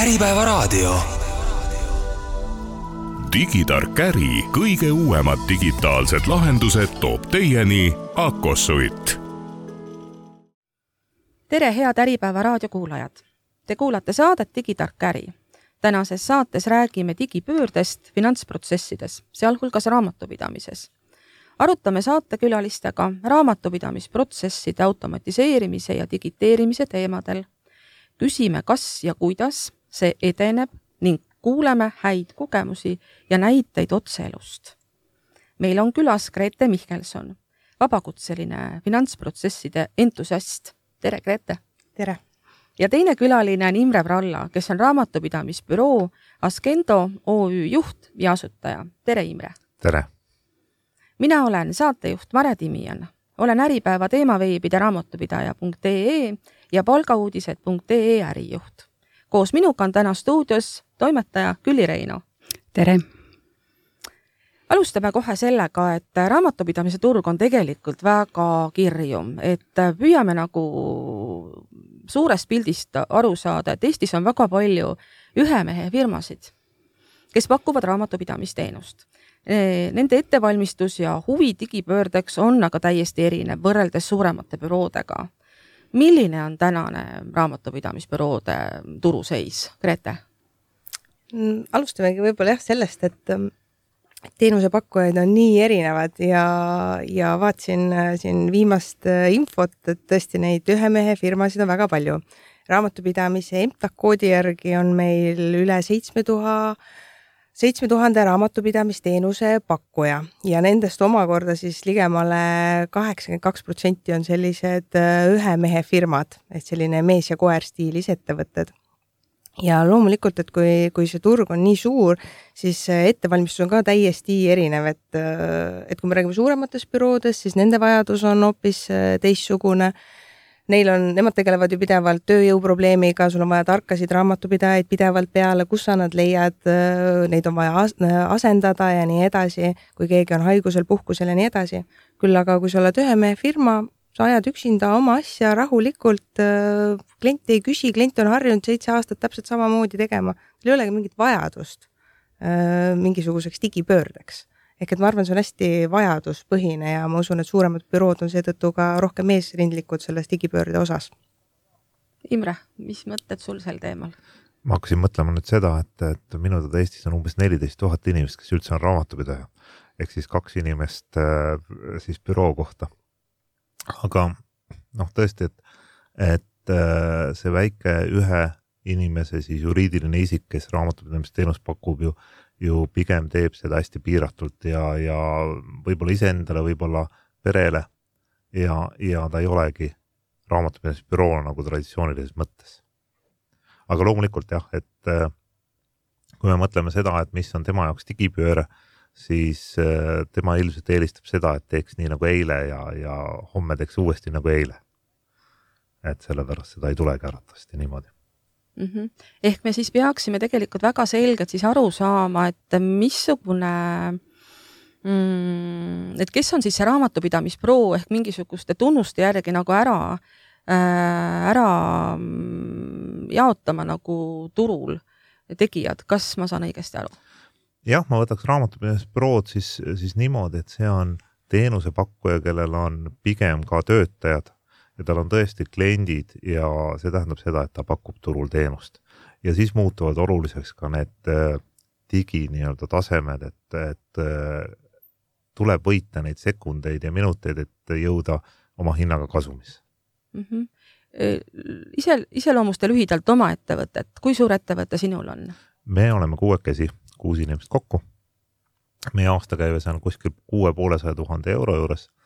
Äripäevaraadio. digitark äri, kõige uuemad digitaalsed lahendused toob teieni Akosuit. tere, head Äripäeva raadiokuulajad! Te kuulate saadet Digitark äri. tänases saates räägime digipöördest finantsprotsessides, sealhulgas raamatupidamises arutame saatekülalistega raamatupidamisprotsesside automatiseerimise ja digiteerimise teemadel. küsime, kas ja kuidas see edeneb ning kuuleme häid kogemusi ja näiteid otseelust. meil on külas Grete Mihkelson, vabakutseline finantsprotsesside entusiast. tere, Grete! tere! ja teine külaline on Imre Vralla, kes on raamatupidamisbüroo Askendo OÜ juht ja asutaja. tere, Imre! tere! mina olen saatejuht Mare Timian, olen Äripäeva teemaveebide raamatupidaja.ee ja palgauudised.ee ärijuht. Koos minuga on täna stuudios toimetaja Külli Reino. tere! alustame kohe sellega, et raamatupidamise turg on tegelikult väga kirju, et püüame nagu suurest pildist aru saada, et Eestis on väga palju ühe mehe firmasid, kes pakuvad raamatupidamisteenust Nende ettevalmistus ja huvi digipöördeks on aga täiesti erinev võrreldes suuremate büroodega. Milline on tänane raamatupidamisbüroode turuseis, Grete? Mm, alustamegi võib-olla jah sellest, et ähm, teenusepakkujaid on nii erinevad ja, ja vaatasin äh, siin viimast äh, infot, et tõesti neid ühe mehe firmasid on väga palju. raamatupidamise EMTAK koodi järgi on meil üle seitsme tuhande seitsme tuhande raamatupidamisteenuse pakkuja ja nendest omakorda siis ligemale kaheksakümmend kaks protsenti on sellised äh, ühe mehe firmad, et selline mees ja koer stiilis ettevõtted. ja loomulikult, et kui, kui see turg on nii suur, siis ettevalmistus on ka täiesti erinev, et, äh, et kui me räägime suurematest büroodest, siis nende vajadus on hoopis äh, teistsugune neil on, nemad tegelevad ju pidevalt tööjõuprobleemiga, sul on vaja tarkasid raamatupidajaid pidevalt peale, kus sa nad leiad, neid on vaja asendada ja nii edasi, kui keegi on haigusel, puhkusel ja nii edasi. küll aga kui sa oled ühe mehe firma, sa ajad üksinda oma asja rahulikult, klient ei küsi, klient on harjunud seitse aastat täpselt samamoodi tegema, tal ei olegi mingit vajadust mingisuguseks digipöördeks ehk et ma arvan, see on hästi vajaduspõhine ja ma usun, et suuremad bürood on seetõttu ka rohkem eesrindlikud selles digipöörde osas. Imre, mis mõtted sul sel teemal? ma hakkasin mõtlema nüüd seda, et, et minu teada Eestis on umbes neliteist tuhat inimest, kes üldse on raamatupidaja ehk siis kaks inimest äh, siis büroo kohta. aga noh, tõesti, et, et äh, see väike ühe inimese siis juriidiline isik, kes raamatupidamisteenust pakub ju ju pigem teeb seda hästi piiratult ja, ja võib-olla iseendale, võib-olla perele ja, ja ta ei olegi raamatupidamisbüroo nagu traditsioonilises mõttes. aga loomulikult jah, et äh, kui me mõtleme seda, et mis on tema jaoks digipööre, siis äh, tema ilmselt eelistab seda, et teeks nii nagu eile ja, ja homme teeks uuesti nagu eile. et sellepärast seda ei tulegi arvatavasti niimoodi mm. -hmm. ehk me siis peaksime tegelikult väga selgelt siis aru saama, et missugune mm,, et kes on siis see raamatupidamispro ehk mingisuguste tunnuste järgi nagu ära äh,, ära mm, jaotama nagu turul tegijad, kas ma saan õigesti aru? jah, ma võtaks raamatupidamisbürood siis, siis niimoodi, et see on teenusepakkuja, kellel on pigem ka töötajad ja tal on tõesti kliendid ja see tähendab seda, et ta pakub turul teenust. ja siis muutuvad oluliseks ka need äh, digi nii-öelda tasemed, et, et äh, tuleb võita neid sekundeid ja minuteid, et jõuda oma hinnaga kasumisse mm. -hmm ise, iseloomusta lühidalt oma ettevõtet, kui suur ettevõte sinul on? me oleme kuuekesi, kuus inimest kokku. meie aastakäive on kuskil kuue poolesaja tuhande euro juures Äh,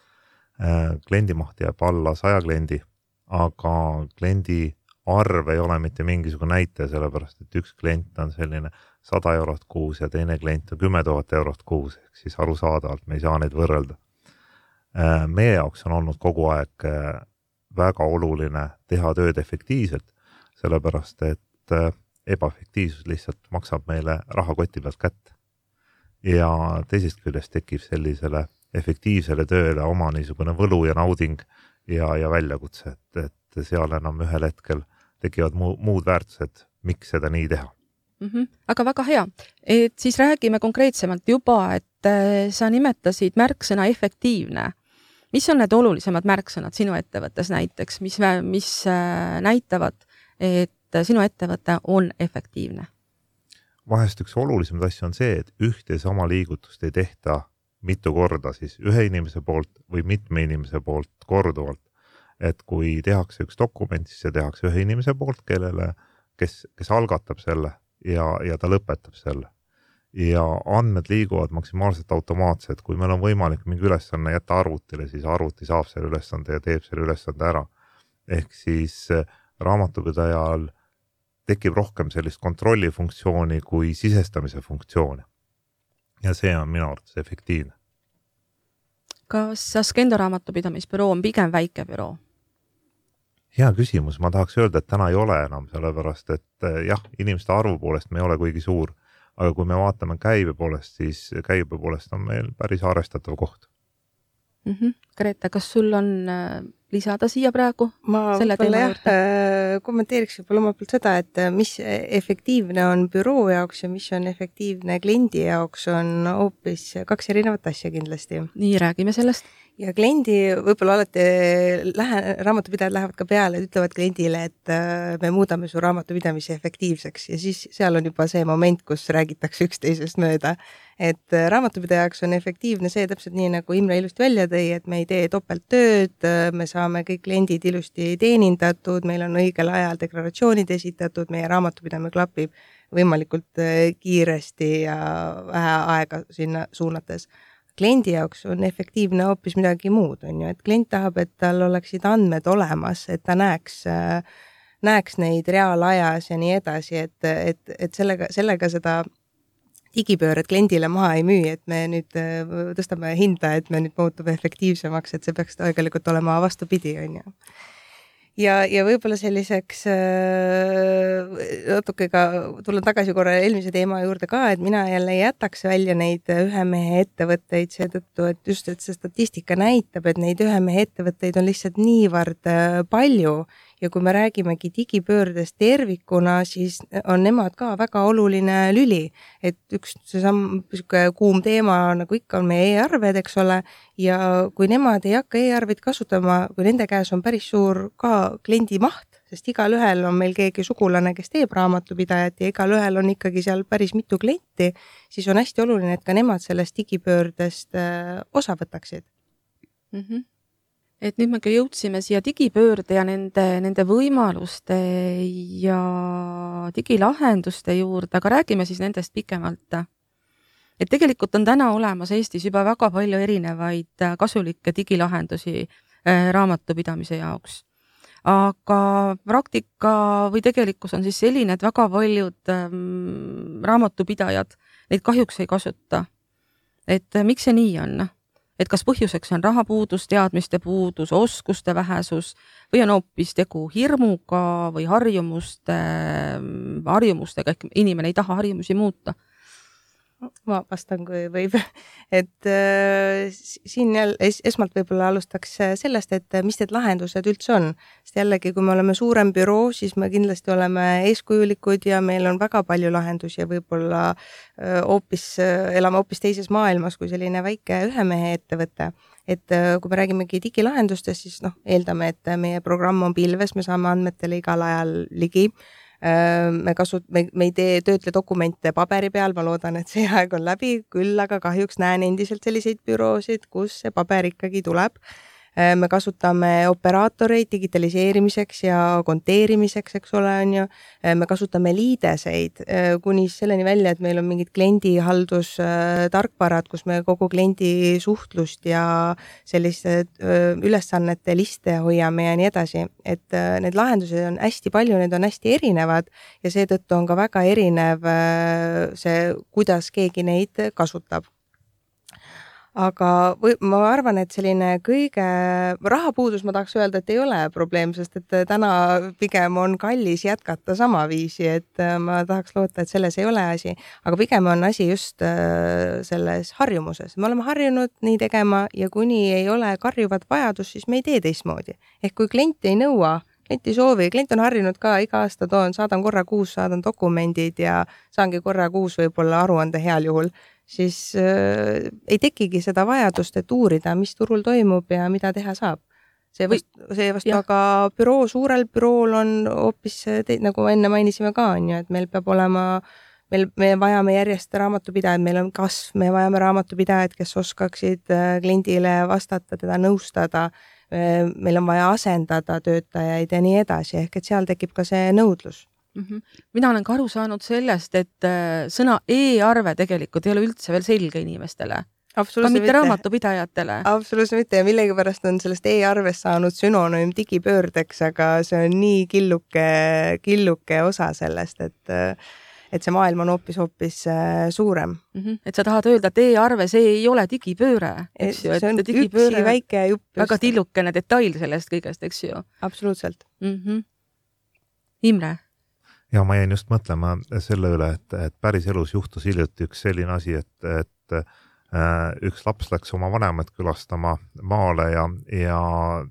kliendimaht jääb alla saja kliendi, aga kliendi arv ei ole mitte mingisugune näitaja, sellepärast et üks klient on selline sada eurot kuus ja teine klient on kümme tuhat eurot kuus, ehk siis arusaadavalt me ei saa neid võrrelda. Äh, meie jaoks on olnud kogu aeg äh, väga oluline teha tööd efektiivselt, sellepärast et ebaefektiivsus lihtsalt maksab meile rahakoti pealt kätte. ja teisest küljest tekib sellisele efektiivsele tööle oma niisugune võlu ja nauding ja, ja väljakutse, et, et seal enam ühel hetkel tekivad muu, muud väärtused, miks seda nii teha mm. -hmm. aga väga hea, et siis räägime konkreetsemalt juba, et äh, sa nimetasid märksõna efektiivne. mis on need olulisemad märksõnad sinu ettevõttes näiteks, mis, mis äh, näitavad, et sinu ettevõte on efektiivne? vahest üks olulisemaid asju on see, et ühte ja sama liigutust ei tehta mitu korda siis ühe inimese poolt või mitme inimese poolt korduvalt. et kui tehakse üks dokument, siis see tehakse ühe inimese poolt, kellele, kes, kes algatab selle ja, ja ta lõpetab selle. ja andmed liiguvad maksimaalselt automaatselt, kui meil on võimalik mingi ülesanne jätta arvutile, siis arvuti saab selle ülesande ja teeb selle ülesande ära. ehk siis äh, raamatupidajal tekib rohkem sellist kontrollifunktsiooni kui sisestamise funktsiooni. Ja see on minu arvates efektiivne. kas Askendo raamatupidamisbüroo on pigem väike büroo? hea küsimus, ma tahaks öelda, et täna ei ole enam, sellepärast et eh, jah, inimeste arvu poolest me ei ole kuigi suur, aga kui me vaatame käibe poolest, siis käibe poolest on meil päris arvestatav koht mm. -hmm. Grete, kas sul on äh, lisada siia praegu? ma võib-olla jah, äh, kommenteeriks võib-olla omalt poolt seda, et äh, mis efektiivne on büroo jaoks ja mis on efektiivne kliendi jaoks, on hoopis kaks erinevat asja kindlasti. nii, räägime sellest ja kliendi võib-olla alati lähe, raamatupidajad lähevad ka peale, ütlevad kliendile, et me muudame su raamatupidamise efektiivseks ja siis seal on juba see moment, kus räägitakse üksteisest mööda. et raamatupidaja jaoks on efektiivne see täpselt nii, nagu Imre ilusti välja tõi, et me ei tee topelttööd, äh, me saame kõik kliendid ilusti teenindatud, meil on õigel ajal deklaratsioonid esitatud, meie raamatupidamine klapib võimalikult kiiresti ja vähe aega sinna suunates. Kliendi jaoks on efektiivne hoopis midagi muud, on ju, et klient tahab, et tal oleksid andmed olemas, et ta näeks äh, näeks neid reaalajas ja nii edasi, et, et, et sellega, sellega seda digipööret kliendile maha ei müü, et me nüüd äh, tõstame hinda, et me nüüd muutume efektiivsemaks, et see peaks tegelikult olema vastupidi, on ju. Ja, ja võib-olla selliseks äh, natuke ka, tulen tagasi korra eelmise teema juurde ka, et mina jälle ei jätaks välja neid ühe mehe ettevõtteid seetõttu, et just, et see statistika näitab, et neid ühe mehe ettevõtteid on lihtsalt niivõrd äh, palju ja kui me räägimegi digipöördest tervikuna, siis on nemad ka väga oluline lüli, et üks seesama niisugune kuum teema nagu ikka on meie e-arved, eks ole, ja kui nemad ei hakka e-arveid kasutama, kui nende käes on päris suur ka kliendi maht, sest igalühel on meil keegi sugulane, kes teeb raamatupidajat ja igalühel on ikkagi seal päris mitu klienti, siis on hästi oluline, et ka nemad sellest digipöördest äh, osa võtaksid. Mm. -hmm et nüüd me ka jõudsime siia digipöörde ja nende, nende võimaluste ja digilahenduste juurde, aga räägime siis nendest pikemalt. et tegelikult on täna olemas Eestis juba väga palju erinevaid kasulikke digilahendusi äh, raamatupidamise jaoks. aga praktika või tegelikkus on siis selline, et väga paljud ähm, raamatupidajad neid kahjuks ei kasuta. et äh, miks see nii on? Et kas põhjuseks on rahapuudus, teadmiste puudus, oskuste vähesus või on hoopis tegu hirmuga või harjumuste, harjumustega ehk inimene ei taha harjumusi muuta ma vastan, kui võib. et äh, siin jälle es, esmalt võib-olla alustaks äh, sellest, et äh, mis need lahendused üldse on. sest jällegi, kui me oleme suurem büroo, siis me kindlasti oleme eeskujulikud ja meil on väga palju lahendusi ja võib-olla äh, hoopis äh,, elame hoopis teises maailmas kui selline väike ühe mehe ettevõte et äh, kui me räägimegi digilahendustest, siis noh, eeldame, et meie programm on pilves, me saame andmetele igal ajal ligi me kasut-, me, me ei tee, töötle dokumente paberi peal, ma loodan, et see aeg on läbi, küll aga kahjuks näen endiselt selliseid büroosid, kus see paber ikkagi tuleb. Äh, me kasutame operaatoreid digitaliseerimiseks ja konteerimiseks, eks ole, on ju. Äh, me kasutame liideseid äh, kuni selleni välja, et meil on mingid kliendihaldustarkvarad, kus me kogu kliendi suhtlust ja selliste ülesannete liste hoiame ja nii edasi. et need lahendused on hästi palju, need on hästi erinevad ja seetõttu on ka väga erinev see, kuidas keegi neid kasutab aga või, ma arvan, et selline kõige, rahapuudus, ma tahaks öelda, et ei ole probleem, sest et täna pigem on kallis jätkata samaviisi, et äh, ma tahaks loota, et selles ei ole asi, aga pigem on asi just äh, selles harjumuses. me oleme harjunud nii tegema ja kuni ei ole karjuvat vajadust, siis me ei tee teistmoodi. ehk kui klient ei nõua klient ei soovi, klient on harjunud ka iga aasta toon, saadan korra kuus, saadan dokumendid ja saangi korra kuus võib-olla aruande heal juhul, siis äh, ei tekigi seda vajadust, et uurida, mis turul toimub ja mida teha saab see vast, seevastu aga büroo, suurel bürool on hoopis, nagu enne mainisime ka, on ju, et meil peab olema meil, me vajame järjest raamatupidajaid, meil on kasv, me vajame raamatupidajaid, kes oskaksid äh, kliendile vastata, teda nõustada. Äh, meil on vaja asendada töötajaid ja nii edasi, ehk et seal tekib ka see nõudlus mm. -hmm. mina olen ka aru saanud sellest, et äh, sõna e-arve tegelikult ei ole üldse veel selge inimestele ka mitte, raamatupidajatele. absoluutselt mitte ja millegipärast on sellest e-arvest saanud sünonüüm digipöördeks, aga see on nii killuke, killuke osa sellest, et et see maailm on hoopis-hoopis äh, suurem mm. -hmm. et sa tahad öelda, et e-arve, see ei ole digipööre, eks ju, et digipööre üksi väike jupp. väga tillukene detail sellest kõigest, eks ju. absoluutselt mm. -hmm. Imre ja ma jäin just mõtlema selle üle, et, et päriselus juhtus hiljuti üks selline asi, et, et äh, üks laps läks oma vanemat külastama maale ja, ja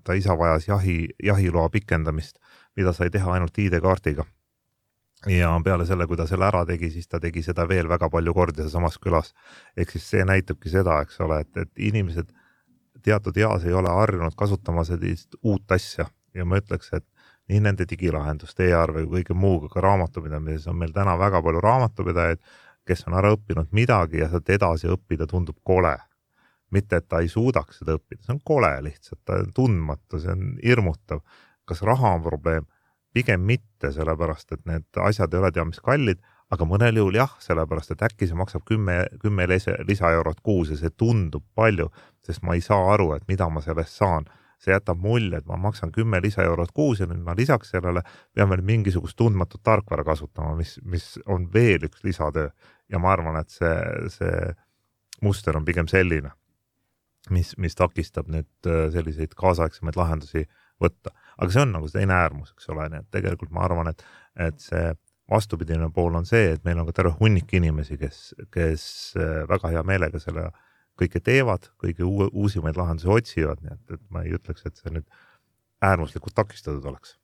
ta isa vajas jahi, jahiloa pikendamist, mida sai teha ainult ID-kaardiga ja peale selle, kui ta selle ära tegi, siis ta tegi seda veel väga palju kordi sealsamas külas. ehk siis see näitabki seda, eks ole, et, et inimesed teatud eas ei ole harjunud kasutama sellist uut asja ja ma ütleks, et nii nende digilahenduste e, e-arve kui kõige muuga, ka raamatupidamises on meil täna väga palju raamatupidajaid, kes on ära õppinud midagi ja sealt edasi õppida tundub kole. mitte, et ta ei suudaks seda õppida, see on kole lihtsalt, ta on tundmatu, see on hirmutav. kas raha on probleem? pigem mitte, sellepärast et need asjad ei ole teab mis kallid, aga mõnel juhul jah, sellepärast et äkki see maksab kümme, kümme lisaeurot kuus ja see tundub palju, sest ma ei saa aru, et mida ma sellest saan. See jätab mulje, et ma maksan kümme lisaeurot kuus ja nüüd ma lisaks sellele pean veel mingisugust tundmatut tarkvara kasutama, mis, mis on veel üks lisatöö. Ja ma arvan, et see, see muster on pigem selline, mis, mis takistab nüüd äh, selliseid kaasaegsemaid lahendusi võtta. Aga see on nagu teine äärmus, eks ole, nii et tegelikult ma arvan, et, et see vastupidine pool on see, et meil on ka terve hunnik inimesi, kes, kes äh, väga hea meelega selle kõike teevad, kõige uue, uusimaid lahendusi otsivad, nii et, et ma ei ütleks, et see nüüd äärmuslikult takistatud oleks.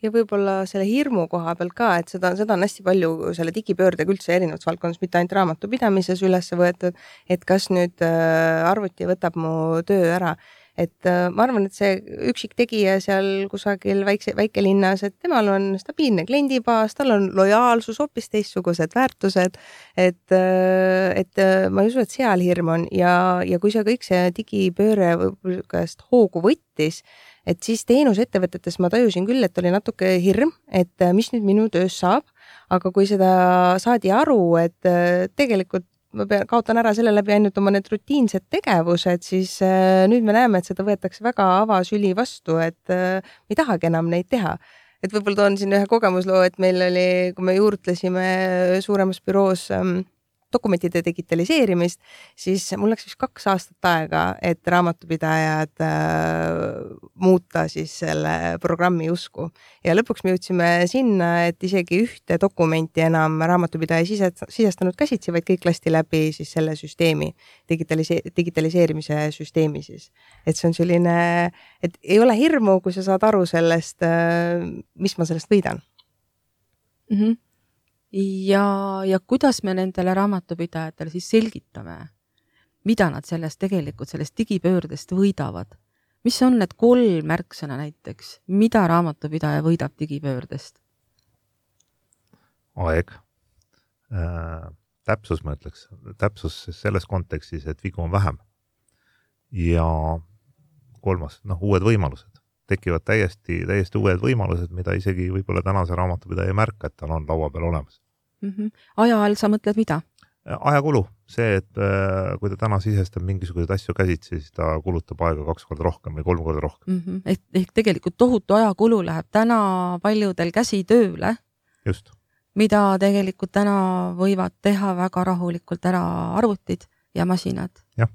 Ja võib-olla selle hirmu koha pealt ka, et seda, seda on hästi palju selle digipöördega üldse erinevates valdkondades, mitte ainult raamatupidamises üles võetud, et kas nüüd äh, arvuti võtab mu töö ära et äh, ma arvan, et see üksik tegija seal kusagil väikse, väikelinnas, et temal on stabiilne kliendibaas, tal on lojaalsus, hoopis teistsugused väärtused. et, äh, et äh, ma ei usu, et seal hirm on ja, ja kui see kõik see digipööre käest hoogu võttis, et siis teenusettevõtetes ma tajusin küll, et oli natuke hirm, et mis nüüd minu tööst saab aga kui seda saadi aru, et tegelikult ma pean, kaotan ära selle läbi ainult oma need rutiinsed tegevused, siis äh, nüüd me näeme, et seda võetakse väga avasüli vastu, et äh, ei tahagi enam neid teha. et võib-olla toon siin ühe kogemusloo, et meil oli, kui me juurutlesime suuremas büroos ähm, dokumentide digitaliseerimist, siis mul läks vist kaks aastat aega, et raamatupidajad äh, muuta siis selle programmi usku ja lõpuks me jõudsime sinna, et isegi ühte dokumenti enam raamatupidaja siset-, sisestanud käsitsi, vaid kõik lasti läbi siis selle süsteemi, digitalise-, digitaliseerimise süsteemi siis. et see on selline, et ei ole hirmu, kui sa saad aru sellest äh,, mis ma sellest võidan mm. -hmm ja, ja kuidas me nendele raamatupidajatele siis selgitame, mida nad sellest tegelikult, sellest digipöördest võidavad? mis on need kolm märksõna näiteks, mida raamatupidaja võidab digipöördest? aeg äh,, täpsus, ma ütleks, täpsus selles kontekstis, et vigu on vähem. ja kolmas, noh, uued võimalused tekivad täiesti, täiesti uued võimalused, mida isegi võib-olla tänase raamatupidaja ei märka, et tal on laua peal olemas mm. -hmm. aja all sa mõtled mida? ajakulu, see, et äh, kui ta täna sisestab mingisuguseid asju käsitsi, siis ta kulutab aega kaks korda rohkem või kolm korda rohkem mm. -hmm. ehk, ehk tegelikult tohutu ajakulu läheb täna paljudel käsitööle. just. mida tegelikult täna võivad teha väga rahulikult ära arvutid ja masinad. jah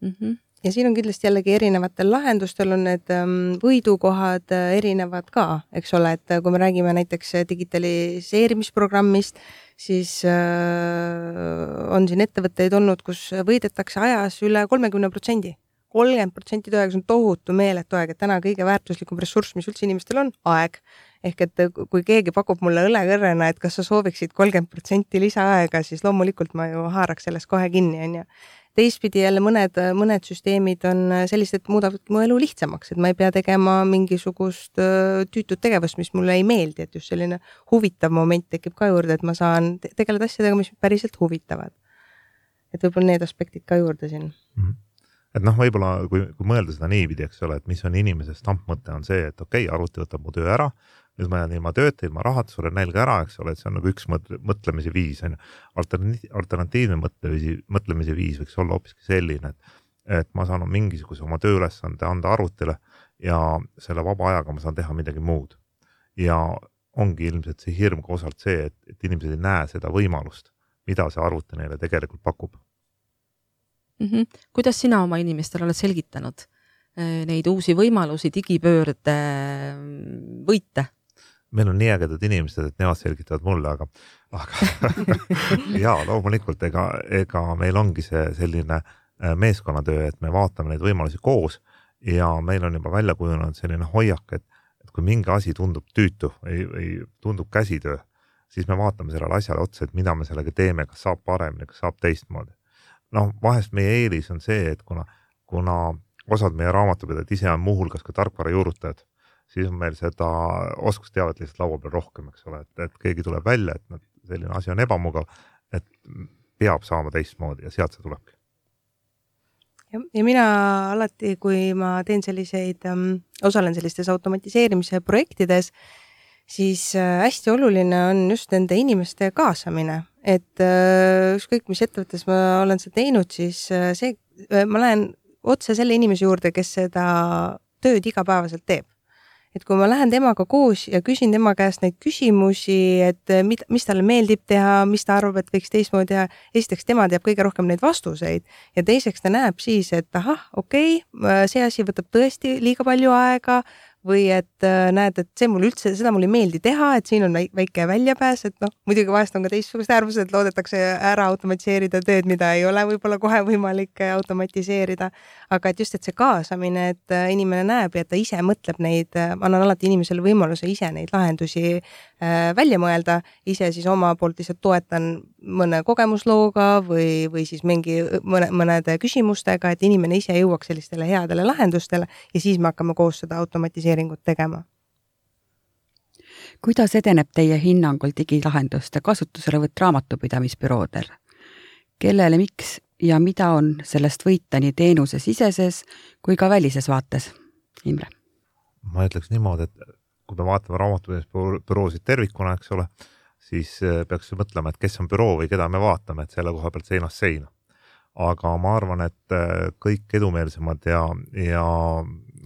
mm. -hmm ja siin on kindlasti jällegi erinevatel lahendustel on need ähm, võidukohad äh, erinevad ka, eks ole, et äh, kui me räägime näiteks äh, digitaliseerimisprogrammist, siis on siin ettevõtteid olnud, kus võidetakse ajas üle kolmekümne protsendi kolmkümmend protsenti tööaega, see on tohutu meeletu aeg, et täna kõige väärtuslikum ressurss, mis üldse inimestel on, aeg. ehk et kui keegi pakub mulle õlekõrrena, et kas sa sooviksid kolmkümmend protsenti lisaaega, siis loomulikult ma ju haaraks sellest kohe kinni, onju teistpidi jälle mõned, mõned süsteemid on sellised, et muudavad mu elu lihtsamaks, et ma ei pea tegema mingisugust tüütut tegevust, mis mulle ei meeldi, et just selline huvitav moment tekib ka juurde, et ma saan tegeleda asjadega, mis päriselt huvitavad. et võib-olla need aspektid ka juurde siin mm. -hmm et noh, võib-olla kui, kui mõelda seda niipidi, eks ole, et mis on inimese stampmõte, on see, et okei okay,, arvuti võtab mu töö ära, nüüd ma jään ilma tööta, ilma rahata, suren nälga ära, eks ole, et see on nagu üks mõtle, mõtlemise viis on ju. alternatiiv, alternatiivne mõtlemise, mõtlemise viis võiks olla hoopiski selline, et, et ma saan mingisuguse oma tööülesande anda arvutile ja selle vaba ajaga ma saan teha midagi muud. ja ongi ilmselt see hirm ka osalt see, et, et inimesed ei näe seda võimalust, mida see arvuti neile tegelikult pakub mm. -hmm. kuidas sina oma inimestele oled selgitanud eh, neid uusi võimalusi, digipöörde võite? Meil on nii ägedad inimesed, et nemad selgitavad mulle, aga, aga ja loomulikult, ega, ega meil ongi see selline äh, meeskonnatöö, et me vaatame neid võimalusi koos ja meil on juba välja kujunenud selline hoiak, et, et kui mingi asi tundub tüütu või, või tundub käsitöö, siis me vaatame sellele asjale otsa, et mida me sellega teeme, kas saab paremini, kas saab teistmoodi. noh, vahest meie eelis on see, et kuna, kuna osad meie raamatupidajad ise on muuhulgas ka tarkvara juurutajad siis on meil seda oskusteavet lihtsalt laua peal rohkem, eks ole, et, et keegi tuleb välja, et noh, selline asi on ebamugav, et peab saama teistmoodi ja sealt see tulebki. ja, mina alati, kui ma teen selliseid ähm,, osalen sellistes automatiseerimise projektides, siis äh, hästi oluline on just nende inimeste kaasamine, et äh, ükskõik, mis ettevõttes ma olen seda teinud, siis äh, see, ma lähen otse selle inimese juurde, kes seda tööd igapäevaselt teeb et kui ma lähen temaga koos ja küsin tema käest neid küsimusi, et eh, mida, mis talle meeldib teha, mis ta arvab, et võiks teistmoodi teha, esiteks tema teab kõige rohkem neid vastuseid ja teiseks ta näeb siis, et ahah, okei okay,, see asi võtab tõesti liiga palju aega või et äh, näed, et see mulle üldse, seda mulle ei meeldi teha, et siin on väike väljapääs, et noh, muidugi vahest on ka teistsugused äärmused, loodetakse ära automatiseerida tööd, mida ei ole võib-olla kohe võimalik äh, automatiseerida. aga et just, et see kaasamine, et äh, inimene näeb ja ta ise mõtleb neid, ma annan alati inimesele võimaluse ise neid lahendusi välja mõelda, ise siis oma poolt lihtsalt toetan mõne kogemuslooga või, või siis mingi mõne, mõnede küsimustega, et inimene ise jõuaks sellistele headele lahendustele ja siis me hakkame koos seda automatiseeringut tegema. kuidas edeneb teie hinnangul digilahenduste kasutuselevõtt raamatupidamisbüroodel? kellele, miks ja mida on sellest võita nii teenusesiseses kui ka välises vaates? Imre. ma ütleks niimoodi, et kui me vaatame raamatupidamisbüroosid tervikuna, eks ole siis äh, peaks mõtlema, et kes on büroo või keda me vaatame, et selle koha pealt seinast seina. aga ma arvan, et äh, kõik edumeelsemad ja, ja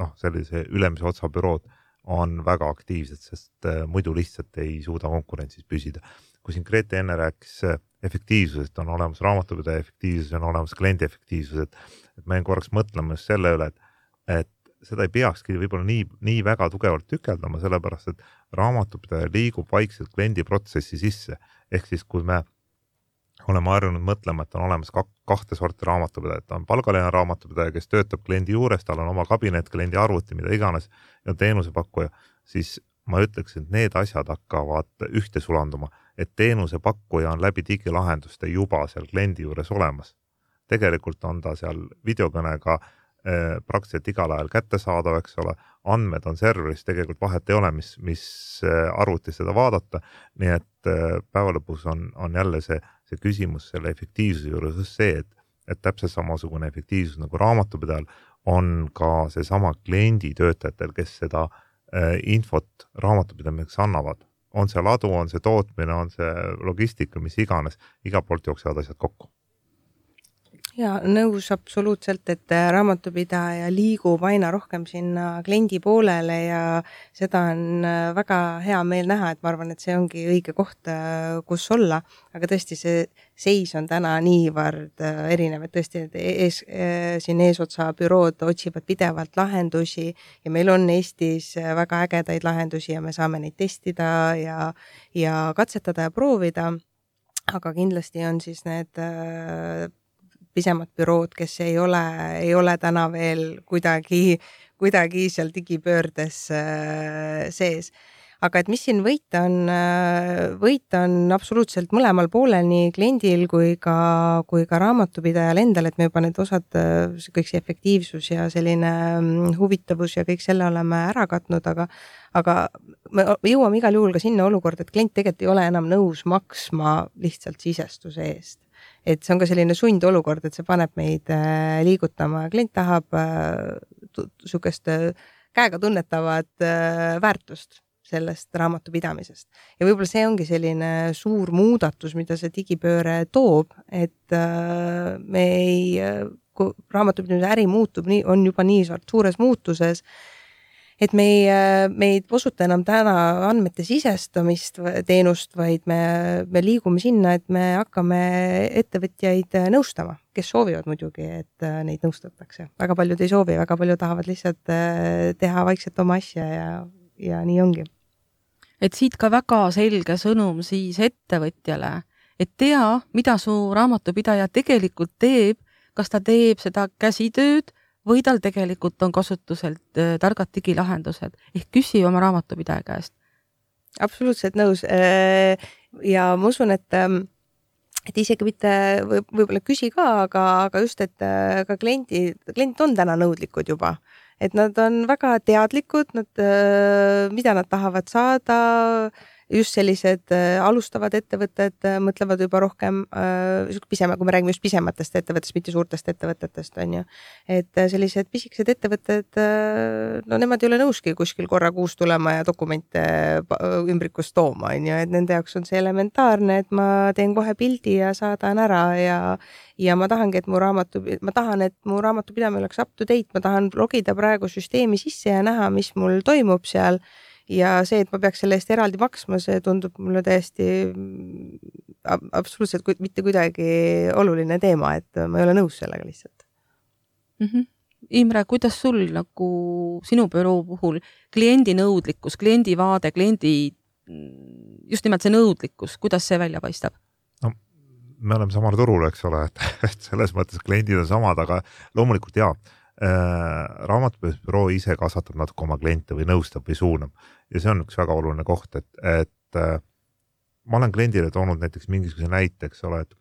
noh, sellise ülemise otsa bürood on väga aktiivsed, sest äh, muidu lihtsalt ei suuda konkurentsis püsida. kui siin Grete enne rääkis efektiivsusest, on olemas raamatupidaja efektiivsus, on olemas kliendi efektiivsus, et, et jäin korraks mõtlema just selle üle, et, et seda ei peakski võib-olla nii, nii väga tugevalt tükeldama, sellepärast et raamatupidaja liigub vaikselt kliendi protsessi sisse. ehk siis, kui me oleme harjunud mõtlema, et on olemas kak, kahte sorti raamatupidajat, on palgaline raamatupidaja, kes töötab kliendi juures, tal on oma kabinet, kliendi arvuti, mida iganes ja teenusepakkuja, siis ma ütleks, et need asjad hakkavad ühte sulanduma, et teenusepakkuja on läbi digilahenduste juba seal kliendi juures olemas. tegelikult on ta seal videokõnega äh, praktiliselt igal ajal kättesaadav, eks ole, andmed on serveris, tegelikult vahet ei ole, mis, mis eh, arvutis seda vaadata. nii et eh, päeva lõpus on, on jälle see, see küsimus selle efektiivsuse juures see, et, et täpselt samasugune efektiivsus nagu raamatupidajal on ka seesama kliendi töötajatel, kes seda infot raamatupidamiseks annavad. On see ladu, on see tootmine, on see logistika, mis iganes, igalt poolt jooksevad asjad kokku ja nõus absoluutselt, et äh, raamatupidaja liigub aina rohkem sinna kliendi poolele ja seda on äh, väga hea meel näha, et ma arvan, et see ongi õige koht, äh, kus olla. aga tõesti, see seis on täna niivõrd erinev, et tõesti need ees, siin eesotsa bürood otsivad pidevalt lahendusi ja meil on Eestis väga ägedaid lahendusi ja me saame neid testida ja, ja katsetada ja proovida aga kindlasti on siis need pisemad bürood, kes ei ole, ei ole täna veel kuidagi, kuidagi seal digipöördes sees. Aga et mis siin võita on, võita on absoluutselt mõlemal poolel, nii kliendil kui ka, kui ka raamatupidajal endal, et me juba need osad, kõik see efektiivsus ja selline mm, huvitavus ja kõik selle oleme ära katnud, aga aga me jõuame igal juhul ka sinna olukorda, et klient tegelikult ei ole enam nõus maksma lihtsalt sisestuse eest et see on ka selline sundolukord, et see paneb meid äh, liigutama klient tahab niisugust äh, käega tunnetavat äh, väärtust sellest raamatupidamisest. ja võib-olla see ongi selline suur muudatus, mida see digipööre toob, et äh, me ei, kui raamatupidamise äri muutub nii, on juba nii suures muutuses, et me ei, me ei osuta enam täna andmete sisestamist teenust, vaid me, me liigume sinna, et me hakkame ettevõtjaid nõustama, kes soovivad muidugi, et äh, neid nõustatakse. väga paljud ei soovi, väga paljud tahavad lihtsalt äh, teha vaikselt oma asja ja, ja nii ongi et siit ka väga selge sõnum siis ettevõtjale, et tea, mida su raamatupidaja tegelikult teeb, kas ta teeb seda käsitööd või tal tegelikult on kasutuselt äh, targad digilahendused ehk küsi oma raamatupidaja käest. absoluutselt nõus. Äh, ja ma usun, et ähm, et isegi mitte võib, võib-olla küsi ka, aga, aga just, et äh, ka kliendid, kliendid on täna nõudlikud juba et nad on väga teadlikud, nad, mida nad tahavad saada just sellised äh, alustavad ettevõtted äh, mõtlevad juba rohkem äh, pisema, kui me räägime just pisematest ettevõttest, mitte suurtest ettevõtetest, on ju. et sellised pisikesed ettevõtted, no nemad ei ole nõuski kuskil korra kuus tulema ja dokumente ümbrikust tooma, on ju, et nende jaoks on see elementaarne, et ma teen kohe pildi ja saadan ära ja ja ma tahangi, et mu raamatu, ma tahan, et mu raamatupidamine oleks up to date, ma tahan logida praegu süsteemi sisse ja näha, mis mul toimub seal ja see, et ma peaks selle eest eraldi maksma, see tundub mulle täiesti absoluutselt mitte kuidagi oluline teema, et ma ei ole nõus sellega lihtsalt mm. -hmm. Imre, kuidas sul nagu sinu büroo puhul kliendi nõudlikkus, kliendi vaade, kliendi just nimelt see nõudlikkus, kuidas see välja paistab? no me oleme samal turul, eks ole, et, et selles mõttes kliendid on samad, aga loomulikult jaa raamatupidamisbüroo ise kasvatab natuke oma kliente või nõustab või suunab. Ja see on üks väga oluline koht, et, et äh, ma olen kliendile toonud näiteks mingisuguse näite, eks ole, et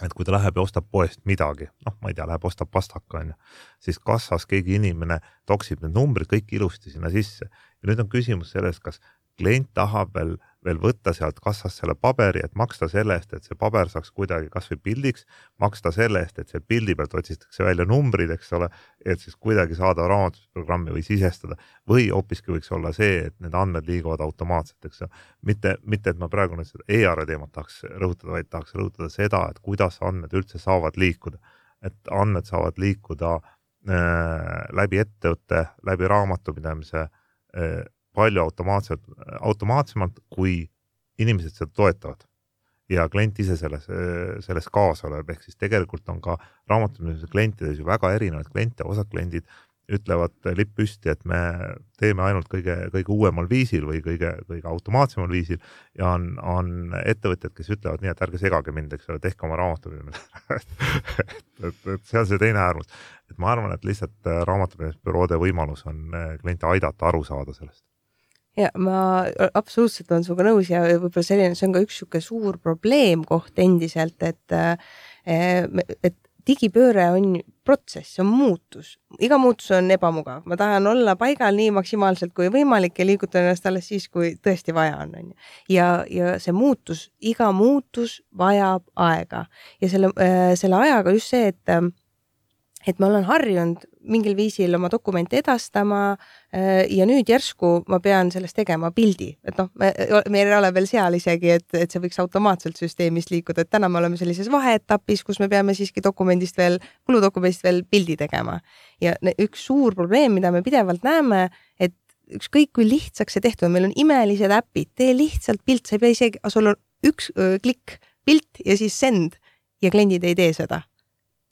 et kui ta läheb ja ostab poest midagi, noh, ma ei tea, läheb ostab pastaka onju, siis kassas keegi inimene toksib need numbrid kõik ilusti sinna sisse. Ja nüüd on küsimus selles, kas klient tahab veel, veel võtta sealt kassast selle paberi, et maksta selle eest, et see paber saaks kuidagi kasvõi pildiks, maksta selle eest, et see pildi pealt otsitakse välja numbrid, eks ole, et siis kuidagi saada raamatusprogrammi või sisestada või hoopiski võiks olla see, et need andmed liiguvad automaatselt, eks ju. mitte, mitte, et ma praegu nüüd seda e-arve teemat tahaks rõhutada, vaid tahaks rõhutada seda, et kuidas andmed üldse saavad liikuda, et andmed saavad liikuda äh, läbi ettevõtte, läbi raamatupidamise äh, palju automaatselt, automaatsemalt, kui inimesed seda toetavad. Ja klient ise selles, selles kaasa lööb, ehk siis tegelikult on ka raamatupidamise klientides ju väga erinevaid kliente, osad kliendid ütlevad lipp püsti, et me teeme ainult kõige, kõige uuemal viisil või kõige, kõige automaatsemal viisil. Ja on, on ettevõtjad, kes ütlevad nii, et ärge segage mind, eks ole, tehke oma raamatupidamine et, et, et see on see teine äärmus. et ma arvan, et lihtsalt raamatupidamisbüroode võimalus on kliente aidata aru saada sellest ja ma absoluutselt olen sinuga nõus ja võib-olla selline, see on ka üks niisugune suur probleemkoht endiselt, et eh, et digipööre on protsess, see on muutus, iga muutus on ebamugav, ma tahan olla paigal nii maksimaalselt kui võimalik ja liigutan ennast alles siis, kui tõesti vaja on, on ju. ja, ja see muutus, iga muutus vajab aega. Ja selle, eh, selle ajaga just see, et et ma olen harjunud mingil viisil oma dokumente edastama äh, ja nüüd järsku ma pean sellest tegema pildi, et noh, me, meil ei ole veel seal isegi, et, et see võiks automaatselt süsteemist liikuda, et täna me oleme sellises vaheetapis, kus me peame siiski dokumendist veel, kuludokumendist veel pildi tegema. ja üks suur probleem, mida me pidevalt näeme, et ükskõik kui lihtsaks see tehtud on, meil on imelised äpid, tee lihtsalt pilt, sa ei pea isegi, sul on üks öö, klikk, pilt ja siis send ja kliendid ei tee seda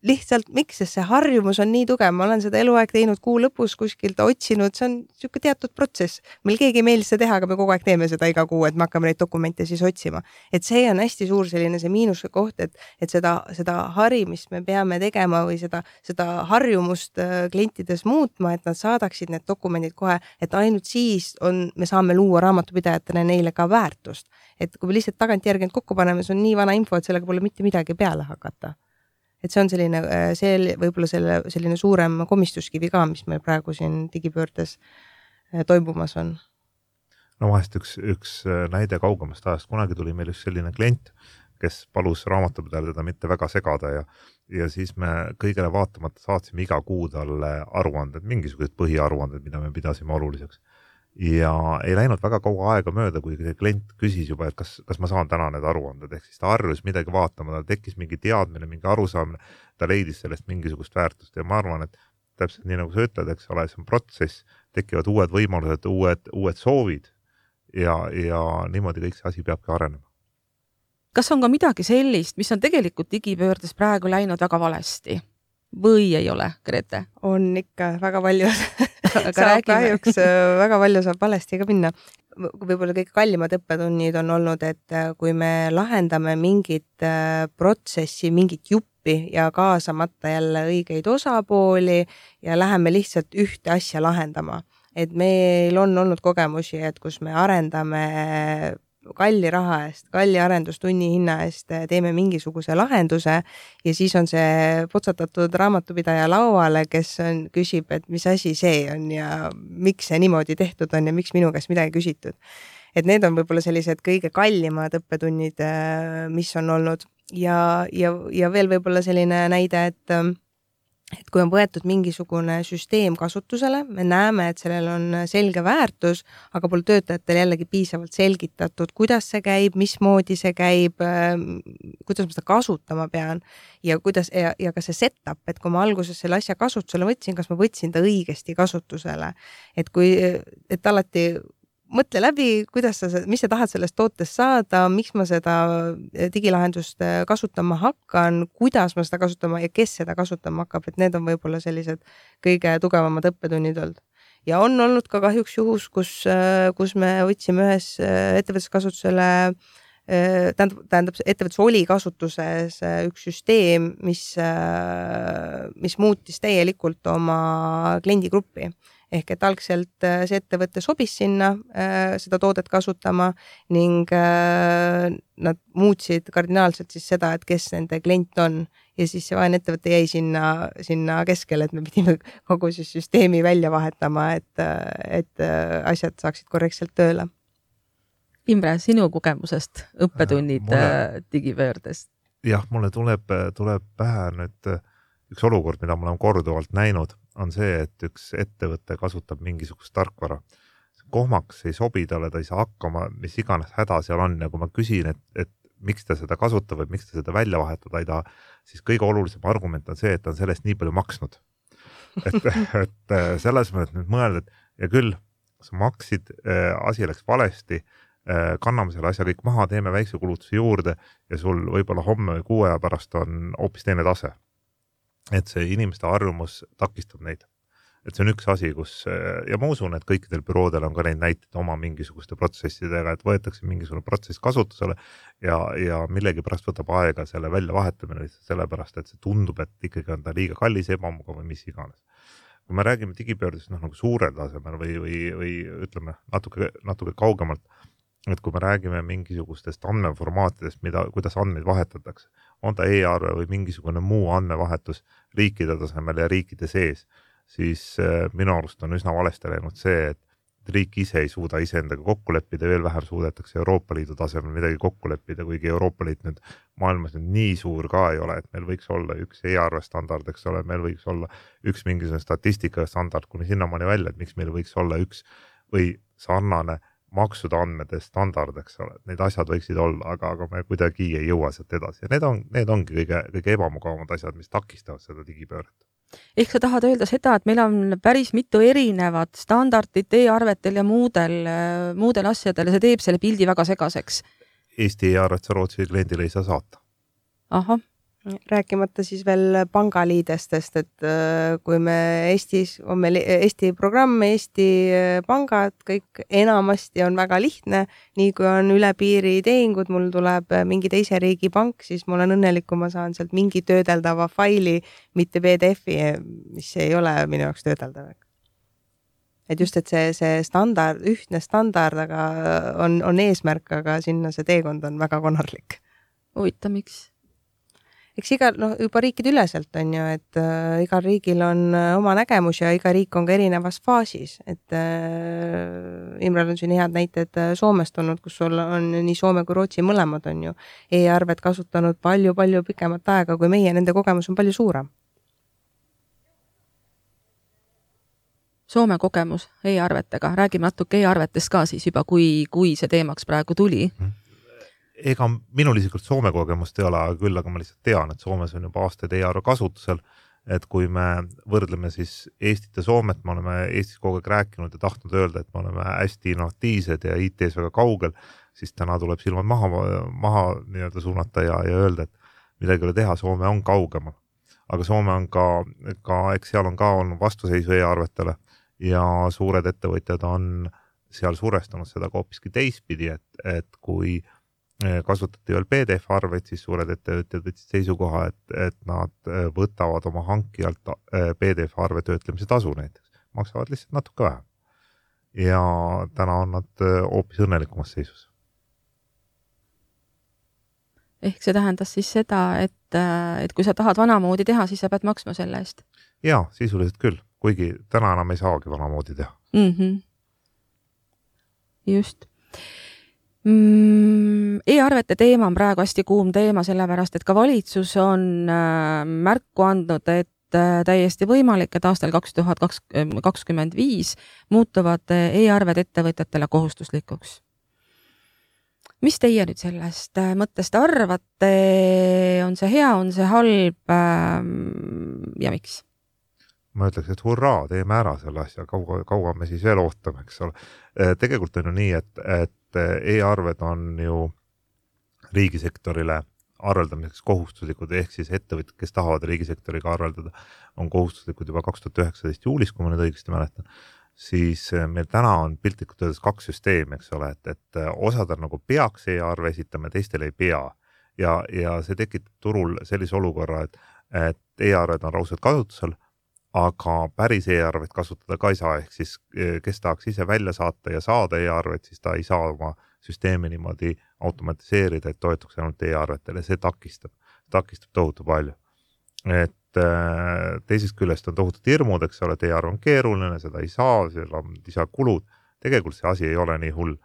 lihtsalt miks, sest see harjumus on nii tugev, ma olen seda eluaeg teinud kuu lõpus kuskilt otsinud, see on niisugune teatud protsess. meil keegi ei meeldi seda teha, aga me kogu aeg teeme seda iga kuu, et me hakkame neid dokumente siis otsima. et see on hästi suur selline see miinuse koht, et, et seda, seda harimist me peame tegema või seda, seda harjumust äh, klientides muutma, et nad saadaksid need dokumendid kohe, et ainult siis on, me saame luua raamatupidajatele neile ka väärtust. et kui me lihtsalt tagantjärgi need kokku paneme, see on nii vana info, et sellega pole mitte midagi peale hakata et see on selline, äh, see võib-olla selle selline suurem komistuskivi ka, mis meil praegu siin digipöördes äh, toimumas on. no vahest üks, üks äh, näide kaugemast ajast, kunagi tuli meil üks selline klient, kes palus raamatupidajal teda mitte väga segada ja, ja siis me kõigele vaatamata saatsime iga kuu talle aruanded, mingisugused põhiaruanded, mida me pidasime oluliseks ja ei läinud väga kaua aega mööda, kui klient küsis juba, et kas, kas ma saan täna need aruanded, ehk siis ta harjus midagi vaatama, tal tekkis mingi teadmine, mingi arusaamine, ta leidis sellest mingisugust väärtust. Ja ma arvan, et täpselt nii nagu sa ütled, eks ole, see on protsess, tekivad uued võimalused, uued, uued soovid ja, ja niimoodi kõik see asi peabki arenema. kas on ka midagi sellist, mis on tegelikult digipöördes praegu läinud väga valesti või ei ole, Grete? on ikka väga palju saab kahjuks äh, väga palju saab valesti ka minna. võib-olla kõige kallimad õppetunnid on olnud, et äh, kui me lahendame mingit äh, protsessi, mingit juppi ja kaasamata jälle õigeid osapooli ja läheme lihtsalt ühte asja lahendama et meil on olnud kogemusi, et kus me arendame kalli raha eest, kalli arendustunni hinna eest eh, teeme mingisuguse lahenduse ja siis on see potsatatud raamatupidaja lauale, kes on, küsib, et mis asi see on ja miks see niimoodi tehtud on ja miks minu käest midagi küsitud. et need on võib-olla sellised kõige kallimad õppetunnid, eh, mis on olnud ja, ja, ja veel võib-olla selline näide, et et kui on võetud mingisugune süsteem kasutusele, me näeme, et sellel on selge väärtus, aga pole töötajatele jällegi piisavalt selgitatud, kuidas see käib, mismoodi see käib, ähm, kuidas ma seda kasutama pean ja kuidas ja, ja ka see setup, et kui ma alguses selle asja kasutusele võtsin, kas ma võtsin ta õigesti kasutusele. et kui, et alati mõtle läbi, kuidas sa, mis sa tahad sellest tootest saada, miks ma seda eh, digilahendust eh, kasutama hakkan, kuidas ma seda kasutama ja kes seda kasutama hakkab, et need on võib-olla sellised kõige tugevamad õppetunnid olnud. ja on olnud ka kahjuks juhus, kus, eh, kus me võtsime ühes ettevõttes kasutusele tähendab, tähendab, ettevõttes oli kasutuses üks süsteem, mis, mis muutis täielikult oma kliendigruppi ehk et algselt äh, see ettevõte sobis sinna äh, seda toodet kasutama ning äh, nad muutsid kardinaalselt siis seda, et kes nende klient on ja siis see vaene ettevõte jäi sinna, sinna keskele, et me pidime kogu siis süsteemi välja vahetama, et, et asjad saaksid korrektselt tööle. Imre, sinu kogemusest õppetunnid mulle... digipöördest? jah, mulle tuleb, tuleb pähe nüüd üks olukord, mida ma olen korduvalt näinud on see, et üks ettevõte kasutab mingisugust tarkvara. kohmaks ei sobi talle, ta ei saa hakkama, mis iganes häda seal on ja kui ma küsin, et, et miks ta seda kasutab või miks ta seda välja vahetada ei taha, siis kõige olulisem argument on see, et ta on selle eest nii palju maksnud. et, et selles mõttes nüüd mõelda, et ja küll, sa maksid äh,, asi läks valesti äh,, kanname selle asja kõik maha, teeme väikse kulutuse juurde ja sul võib-olla homme või kuu aja pärast on hoopis teine tase et see inimeste arvamus takistab neid. et see on üks asi, kus ja ma usun, et kõikidel büroodel on ka neid näiteid oma mingisuguste protsessidega, et võetakse mingisugune protsess kasutusele ja, ja millegipärast võtab aega selle väljavahetamine lihtsalt sellepärast, et see tundub, et ikkagi on ta liiga kallis, ebamugav või mis iganes kui me räägime digipöördest noh, nagu suurel tasemel või, või, või ütleme natuke, natuke kaugemalt, et kui me räägime mingisugustest andmeformaatidest, mida, kuidas andmeid vahetatakse, on ta e-arve või mingisugune muu andmevahetus riikide tasemel ja riikide sees, siis äh, minu arust on üsna valesti läinud see, et riik ise ei suuda iseendaga kokku leppida, veel vähem suudetakse Euroopa Liidu tasemel midagi kokku leppida, kuigi Euroopa Liit nüüd maailmas nüüd nii suur ka ei ole, et meil võiks olla üks e-arve standard, eks ole, meil võiks olla üks mingisugune statistika standard kuni sinnamaani välja, et miks meil võiks olla üks või sarnane maksude andmete standard, eks ole, et need asjad võiksid olla, aga, aga me kuidagi ei jõua sealt edasi ja need on, need ongi kõige, kõige ebamugavamad asjad, mis takistavad seda digipööret. ehk sa tahad öelda seda, et meil on päris mitu erinevat standardit e-arvetel ja muudel, muudel asjadel ja see teeb selle pildi väga segaseks? Eesti e-arvet sa Rootsi kliendile ei saa saata. ahah rääkimata siis veel pangaliidestest, et äh, kui me Eestis, on meil Eesti programm, Eesti äh, pangad, kõik enamasti on väga lihtne. nii kui on üle piiri tehingud, mul tuleb äh, mingi teise riigi pank, siis ma olen õnnelik, kui ma saan sealt mingi töödeldava faili, mitte PDF-i, mis ei ole minu jaoks töödeldav. et just, et see, see standard, ühtne standard, aga on, on eesmärk, aga sinna see teekond on väga konarlik. huvitav, miks? Eks igal, noh, juba riikide üleselt on ju, et äh, igal riigil on äh, oma nägemus ja iga riik on ka erinevas faasis, et äh, Imrel on siin head näited äh, Soomest olnud, kus sul on nii Soome kui Rootsi mõlemad on ju e-arvet kasutanud palju-palju pikemat aega kui meie, nende kogemus on palju suurem. Soome kogemus e-arvetega, räägime natuke e-arvetest ka siis juba, kui, kui see teemaks praegu tuli mm. -hmm ega minul isiklikult Soome kogemust ei ole, küll aga ma lihtsalt tean, et Soomes on juba aastaid e-arve kasutusel. et kui me võrdleme siis Eestit ja Soomet, me oleme Eestis kogu aeg rääkinud ja tahtnud öelda, et me oleme hästi innovatiivsed ja IT-s väga kaugel, siis täna tuleb silmad maha, maha nii-öelda suunata ja, ja öelda, et midagi ei ole teha, Soome on kaugemal. aga Soome on ka, ka eks seal on ka olnud vastuseisu e-arvetele ja suured ettevõtjad on seal survestanud seda ka hoopiski teistpidi, et, et kui äh, kasutati veel PDF-arveid, siis suured ettevõtjad võtsid seisukoha, et, et nad äh, võtavad oma hankijalt äh, PDF-arve töötlemise tasu näiteks, maksavad lihtsalt natuke vähem. ja täna on nad hoopis õnnelikumas seisus. ehk see tähendas siis seda, et, et kui sa tahad vanamoodi teha, siis sa pead maksma selle eest? jaa, sisuliselt küll, kuigi täna enam ei saagi vanamoodi teha mm. -hmm. just mm,? E-arvete teema on praegu hästi kuum teema, sellepärast et ka valitsus on äh, märku andnud, et äh, täiesti võimalik, et aastal kaks tuhat kakskümmend viis muutuvad äh, e-arved ettevõtjatele kohustuslikuks. mis teie nüüd sellest mõttest arvate, on see hea, on see halb ähm, ja miks? ma ütleks, et hurraa, teeme ära selle asja, kaua, kaua me siis veel ootame, eks ole. tegelikult on ju nii, et, et et e-arved on ju riigisektorile arveldamiseks kohustuslikud, ehk siis ettevõtjad, kes tahavad riigisektoriga arveldada, on kohustuslikud juba kaks tuhat üheksateist juulis, kui ma nüüd õigesti mäletan, siis eh, meil täna on piltlikult öeldes kaks süsteemi, eks ole, et, et eh, osadel nagu peaks e-arve esitama, teistel ei pea. ja, ja see tekitab turul sellise olukorra, et, et e-arved on raudselt kasutusel aga päris e-arvet kasutada ka ei saa, ehk siis e, kes tahaks ise välja saata ja saada e-arvet, siis ta ei saa oma süsteemi niimoodi automatiseerida, et toetuks ainult e-arvetele, see takistab, takistab tohutu palju. et e, teisest küljest on tohutud hirmud, eks ole, et e-arve on keeruline, seda ei saa, seal on lisakulud. tegelikult see asi ei ole nii hull.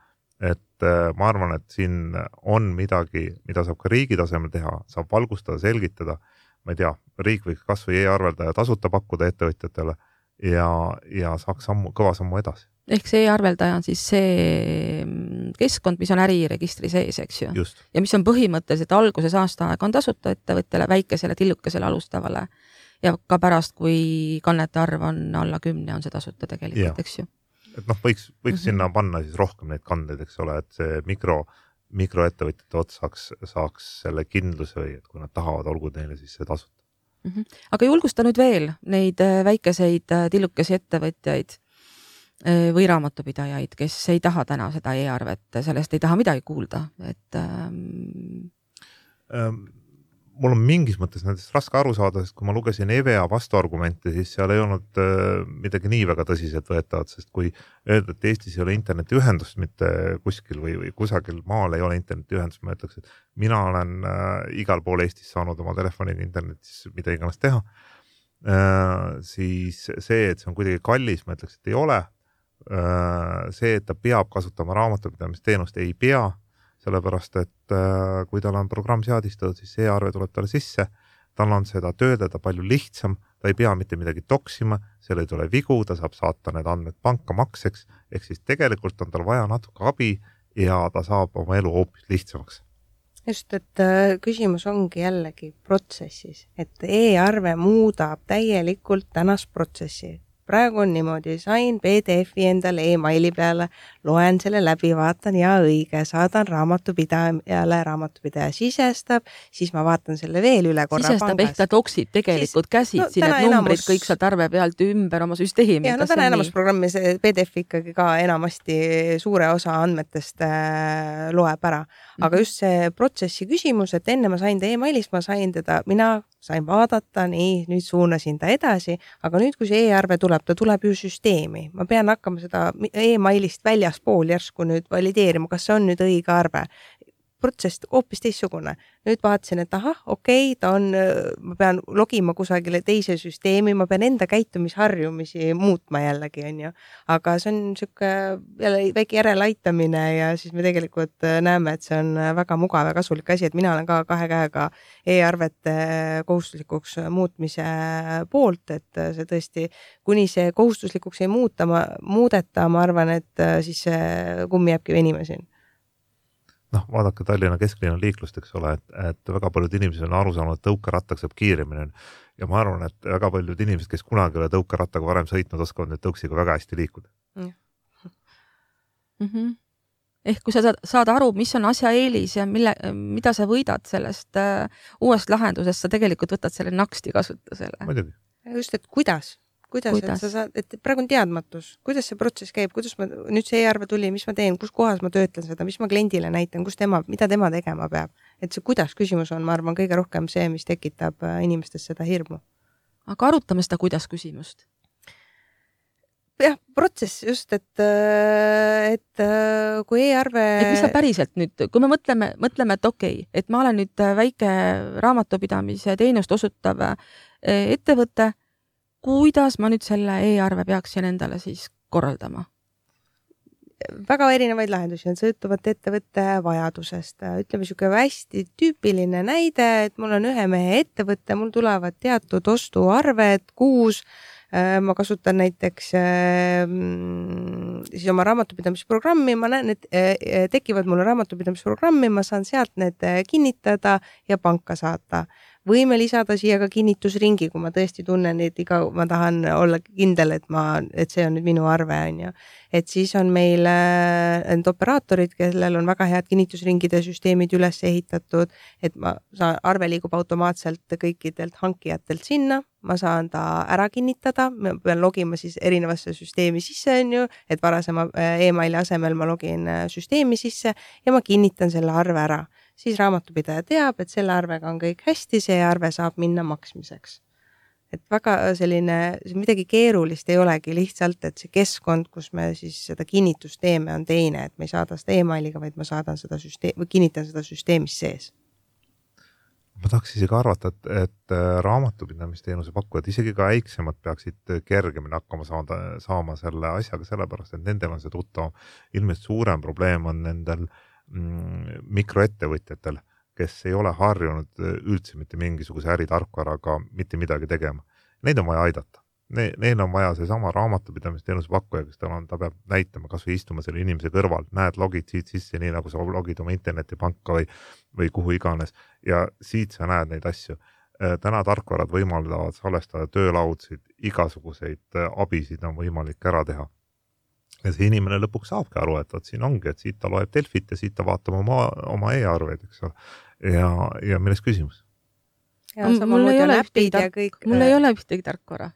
et e, ma arvan, et siin on midagi, mida saab ka riigi tasemel teha, saab valgustada, selgitada ma ei tea, riik võiks kasvõi e-arveldaja tasuta pakkuda ettevõtjatele ja, ja saaks sammu, kõva sammu edasi. ehk see e-arveldaja on siis see keskkond, mis on äriregistri sees, eks ju? ja mis on põhimõtteliselt alguses aasta aega on tasuta ettevõtjale, väikesele tillukesele alustavale ja ka pärast, kui kannete arv on alla kümne, on see tasuta tegelikult, eks ju? et noh, võiks, võiks mm -hmm. sinna panna siis rohkem neid kandeid, eks ole, et see mikro mikroettevõtjate ots saaks, saaks selle kindluse või et kui nad tahavad, olgu neile siis see tasuta mm. -hmm. aga julgusta nüüd veel neid äh, väikeseid äh, tillukesi ettevõtjaid äh, või raamatupidajaid, kes ei taha täna seda e-arvet, sellest ei taha midagi kuulda, et ähm.... Mul on mingis mõttes nendest raske aru saada, sest kui ma lugesin EVEA vastuargumente, siis seal ei olnud äh, midagi nii väga tõsiseltvõetavat, sest kui öelda, et Eestis ei ole internetiühendust mitte kuskil või, või kusagil maal ei ole internetiühendust, ma ütleks, et mina olen äh, igal pool Eestis saanud oma telefoniga internetis mida iganes teha äh,. siis see, et see on kuidagi kallis, ma ütleks, et ei ole see, et ta peab kasutama raamatupidamisteenust, ei pea sellepärast et äh, kui tal on programm seadistatud, siis e-arve tuleb talle sisse, tal on seda töödelda palju lihtsam, ta ei pea mitte midagi toksima, seal ei tule vigu, ta saab saata need andmed panka makseks, ehk siis tegelikult on tal vaja natuke abi ja ta saab oma elu hoopis lihtsamaks. Just, et äh, küsimus ongi jällegi protsessis, et e-arve muudab täielikult tänast protsessi. Praegu on niimoodi, sain PDF-i endale emaili peale, loen selle läbi, vaatan ja õige, saadan raamatupidajale, raamatupidaja sisestab, siis ma vaatan selle veel üle korra sisestab pangas. ehk ta toksib tegelikult käsitsi no need numbrid enamus- kõik sealt arve pealt ümber oma süsteemi. ja no täna enamus programmi see PDF ikkagi ka enamasti suure osa andmetest äh, loeb ära, aga Mhm. just see protsessi küsimus, et enne ma sain ta emailist, ma sain teda, mina sain vaadata, nii, nüüd suunasin ta edasi, aga nüüd, kui see e-arve tuleb, ta tuleb ju süsteemi, ma pean hakkama seda emailist väljaspool järsku nüüd valideerima, kas see on nüüd õige arve protsess hoopis teistsugune. nüüd vaatasin, et ahah, okei okay,, ta on, ma pean logima kusagile teise süsteemi, ma pean enda käitumisharjumisi muutma jällegi, on ju. aga see on niisugune jälle väike järeleaitamine ja siis me tegelikult äh, näeme, et see on väga mugav ja kasulik asi, et mina olen ka kahe käega e-arvete kohustuslikuks muutmise poolt, et see tõesti, kuni see kohustuslikuks ei muuta, ma, muudeta, ma arvan, et äh, siis see kumm jääbki venima siin noh, vaadake Tallinna kesklinna liiklust, eks ole, et, et väga paljud inimesed on aru saanud, et tõukerattaga saab kiiremini. ja ma arvan, et väga paljud inimesed, kes kunagi ei ole tõukerattaga varem sõitnud, oskavad nüüd tõuksiga väga hästi liikuda. mm. -hmm. ehk kui sa saad, saad aru, mis on asja eelis ja mille, mida sa võidad sellest äh, uuest lahendusest, sa tegelikult võtad selle naksti kasutusele. muidugi. just, et kuidas, kuidas, kuidas., et sa saad, et praegu on teadmatus, kuidas see protsess käib, kuidas ma, nüüd see e-arve tuli, mis ma teen, kus kohas ma töötlen seda, mis ma kliendile näitan, kus tema, mida tema tegema peab. et see kuidas küsimus on, ma arvan, kõige rohkem see, mis tekitab äh, inimestes seda hirmu. aga arutame seda kuidas küsimust jah, protsess just, et, et kui e-arve. et mis sa päriselt nüüd, kui me mõtleme, mõtleme, et okei okay,, et ma olen nüüd väike raamatupidamise teenust osutav ettevõte, kuidas ma nüüd selle e-arve peaksin endale siis korraldama? väga erinevaid lahendusi on sõltuvalt ettevõtte vajadusest. ütleme niisugune hästi tüüpiline näide, et mul on ühe mehe ettevõte, mul tulevad teatud ostuarved kuus ma kasutan näiteks siis oma raamatupidamisprogrammi, ma näen, et tekivad mulle raamatupidamisprogrammi, ma saan sealt need kinnitada ja panka saata. Võime lisada siia ka kinnitusringi, kui ma tõesti tunnen, et iga, ma tahan olla kindel, et ma, et see on nüüd minu arve, on ju. et siis on meil need operaatorid, kellel on väga head kinnitusringide süsteemid üles ehitatud, et ma saan, arve liigub automaatselt kõikidelt hankijatelt sinna ma saan ta ära kinnitada, ma pean logima siis erinevasse süsteemi sisse, on ju, et varasema emaili asemel ma login süsteemi sisse ja ma kinnitan selle arve ära. Siis raamatupidaja teab, et selle arvega on kõik hästi, see arve saab minna maksmiseks. et väga selline, midagi keerulist ei olegi, lihtsalt, et see keskkond, kus me siis seda kinnitust teeme, on teine, et me ei saada seda emailiga, vaid ma saadan seda süsteemi või kinnitan seda süsteemis sees ma tahaks isegi arvata, et, et raamatupidamisteenuse pakkujad, isegi ka väiksemad peaksid kergemini hakkama saada, saama selle asjaga, sellepärast et nendel on see tuttavam. ilmselt suurem probleem on nendel mm, mikroettevõtjatel, kes ei ole harjunud üldse mitte mingisuguse äritarkvaraga mitte midagi tegema. Neid on vaja aidata ne, neil on vaja seesama raamatupidamisteenuse pakkuja, kes tal on, ta peab näitama, kasvõi istuma selle inimese kõrval, näed, logid siit sisse, nii nagu sa logid oma internetipanka või, või kuhu iganes ja siit sa näed neid asju. täna tarkvarad võimaldavad salvestada töölaudsid, igasuguseid abisid on võimalik ära teha. Ja see inimene lõpuks saabki aru, et vot siin ongi, et siit ta loeb Delfit ja siit ta vaatab oma, oma e-arveid, eks ole. ja, ja milles küsimus? mul ei ole ühtegi tark-, mul ei ole ühtegi tarkvara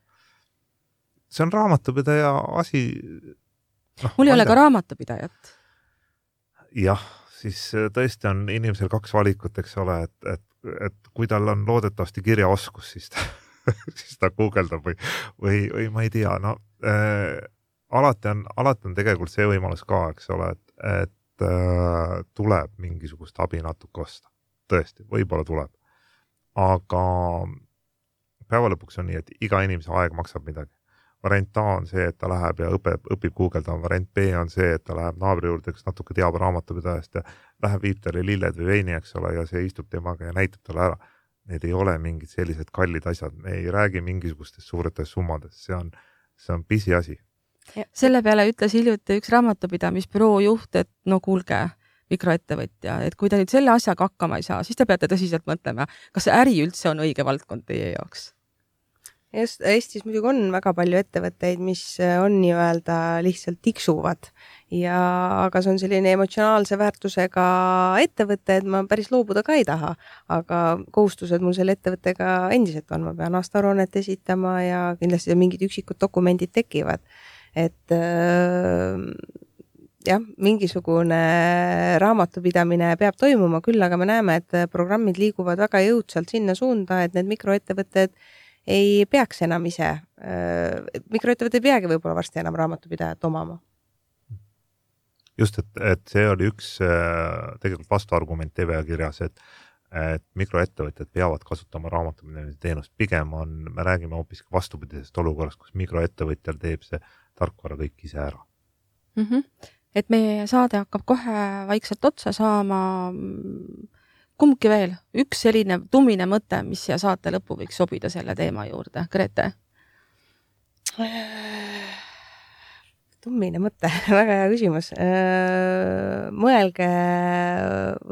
see on raamatupidaja asi no,. mul ei ole ka raamatupidajat. jah, siis tõesti on inimesel kaks valikut, eks ole, et, et, et kui tal on loodetavasti kirjaoskus, siis ta siis ta guugeldab või, või, või ma ei tea, no äh, alati on, alati on tegelikult see võimalus ka, eks ole, et, et äh, tuleb mingisugust abi natuke osta. tõesti, võib-olla tuleb. aga päeva lõpuks on nii, et iga inimese aeg maksab midagi variant A on see, et ta läheb ja õpeb, õpib guugeldama, variant B on see, et ta läheb naabri juurde, kes natuke teab raamatupidajast ja läheb, viib talle lilled või veini, eks ole, ja see istub temaga ja näitab talle ära. Need ei ole mingid sellised kallid asjad, me ei räägi mingisugustest suuretest summadest, see on, see on pisiasi. Selle peale ütles hiljuti üks raamatupidamisbüroo juht, et no kuulge, mikroettevõtja, et kui te nüüd selle asjaga hakkama ei saa, siis te peate tõsiselt mõtlema, kas see äri üldse on õige valdkond teie jaoks just, Eestis muidugi on väga palju ettevõtteid, mis on nii-öelda lihtsalt tiksuvad ja, aga see on selline emotsionaalse väärtusega ettevõte, et ma päris loobuda ka ei taha. aga kohustused mul selle ettevõttega endiselt on, ma pean aastaaruannet esitama ja kindlasti mingid üksikud dokumendid tekivad. Et äh, jah, mingisugune raamatupidamine peab toimuma, küll aga me näeme, et programmid liiguvad väga jõudsalt sinna suunda, et need mikroettevõtted ei peaks enam ise, mikroettevõte ei peagi võib-olla varsti enam raamatupidajat omama. just, et, et see oli üks tegelikult vastuargument TVA kirjas, et et mikroettevõtjad peavad kasutama raamatupidamise teenust, pigem on, me räägime hoopiski vastupidisest olukorrast, kus mikroettevõtjal teeb see tarkvara kõik ise ära mm. -hmm et meie saade hakkab kohe vaikselt otsa saama. kumbki veel, üks selline tummine mõte, mis siia saate lõppu võiks sobida selle teema juurde, Grete? tummine mõte väga hea küsimus. mõelge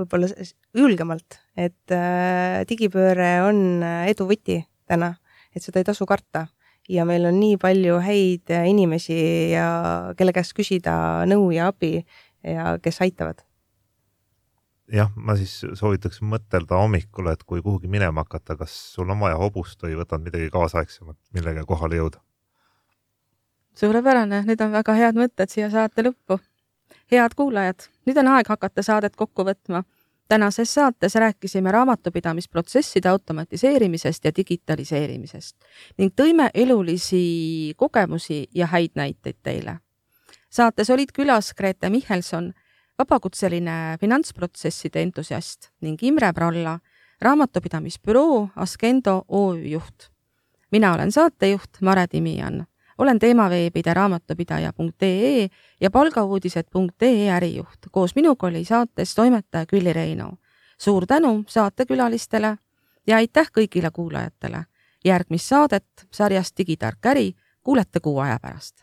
võib-olla julgemalt, et digipööre on edu võti täna, et seda ei tasu karta ja meil on nii palju häid inimesi ja kelle käest küsida nõu ja abi ja kes aitavad. jah, ma siis soovitaks mõtelda hommikul, et kui kuhugi minema hakata, kas sul on vaja hobust või võtad midagi kaasaegsemat, millega kohale jõuda. suurepärane, need on väga head mõtted siia saate lõppu. head kuulajad, nüüd on aeg hakata saadet kokku võtma tänases saates rääkisime raamatupidamisprotsesside automatiseerimisest ja digitaliseerimisest ning tõime elulisi kogemusi ja häid näiteid teile. saates olid külas Grete Michelson, vabakutseline finantsprotsesside entusiast ning Imre Pralla, raamatupidamisbüroo Askendo OÜ juht. mina olen saatejuht Mare Timian olen teemaveebide raamatupidaja.ee ja palgauudised.ee ärijuht. koos minuga oli saates toimetaja Külli Reino. suur tänu saatekülalistele ja aitäh kõigile kuulajatele. järgmist saadet sarjast Digitark äri kuulete kuu aja pärast.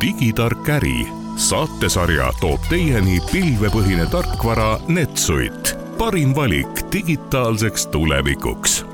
digitark äri saatesarja toob teieni pilvepõhine tarkvara Netsuit, parim valik digitaalseks tulevikuks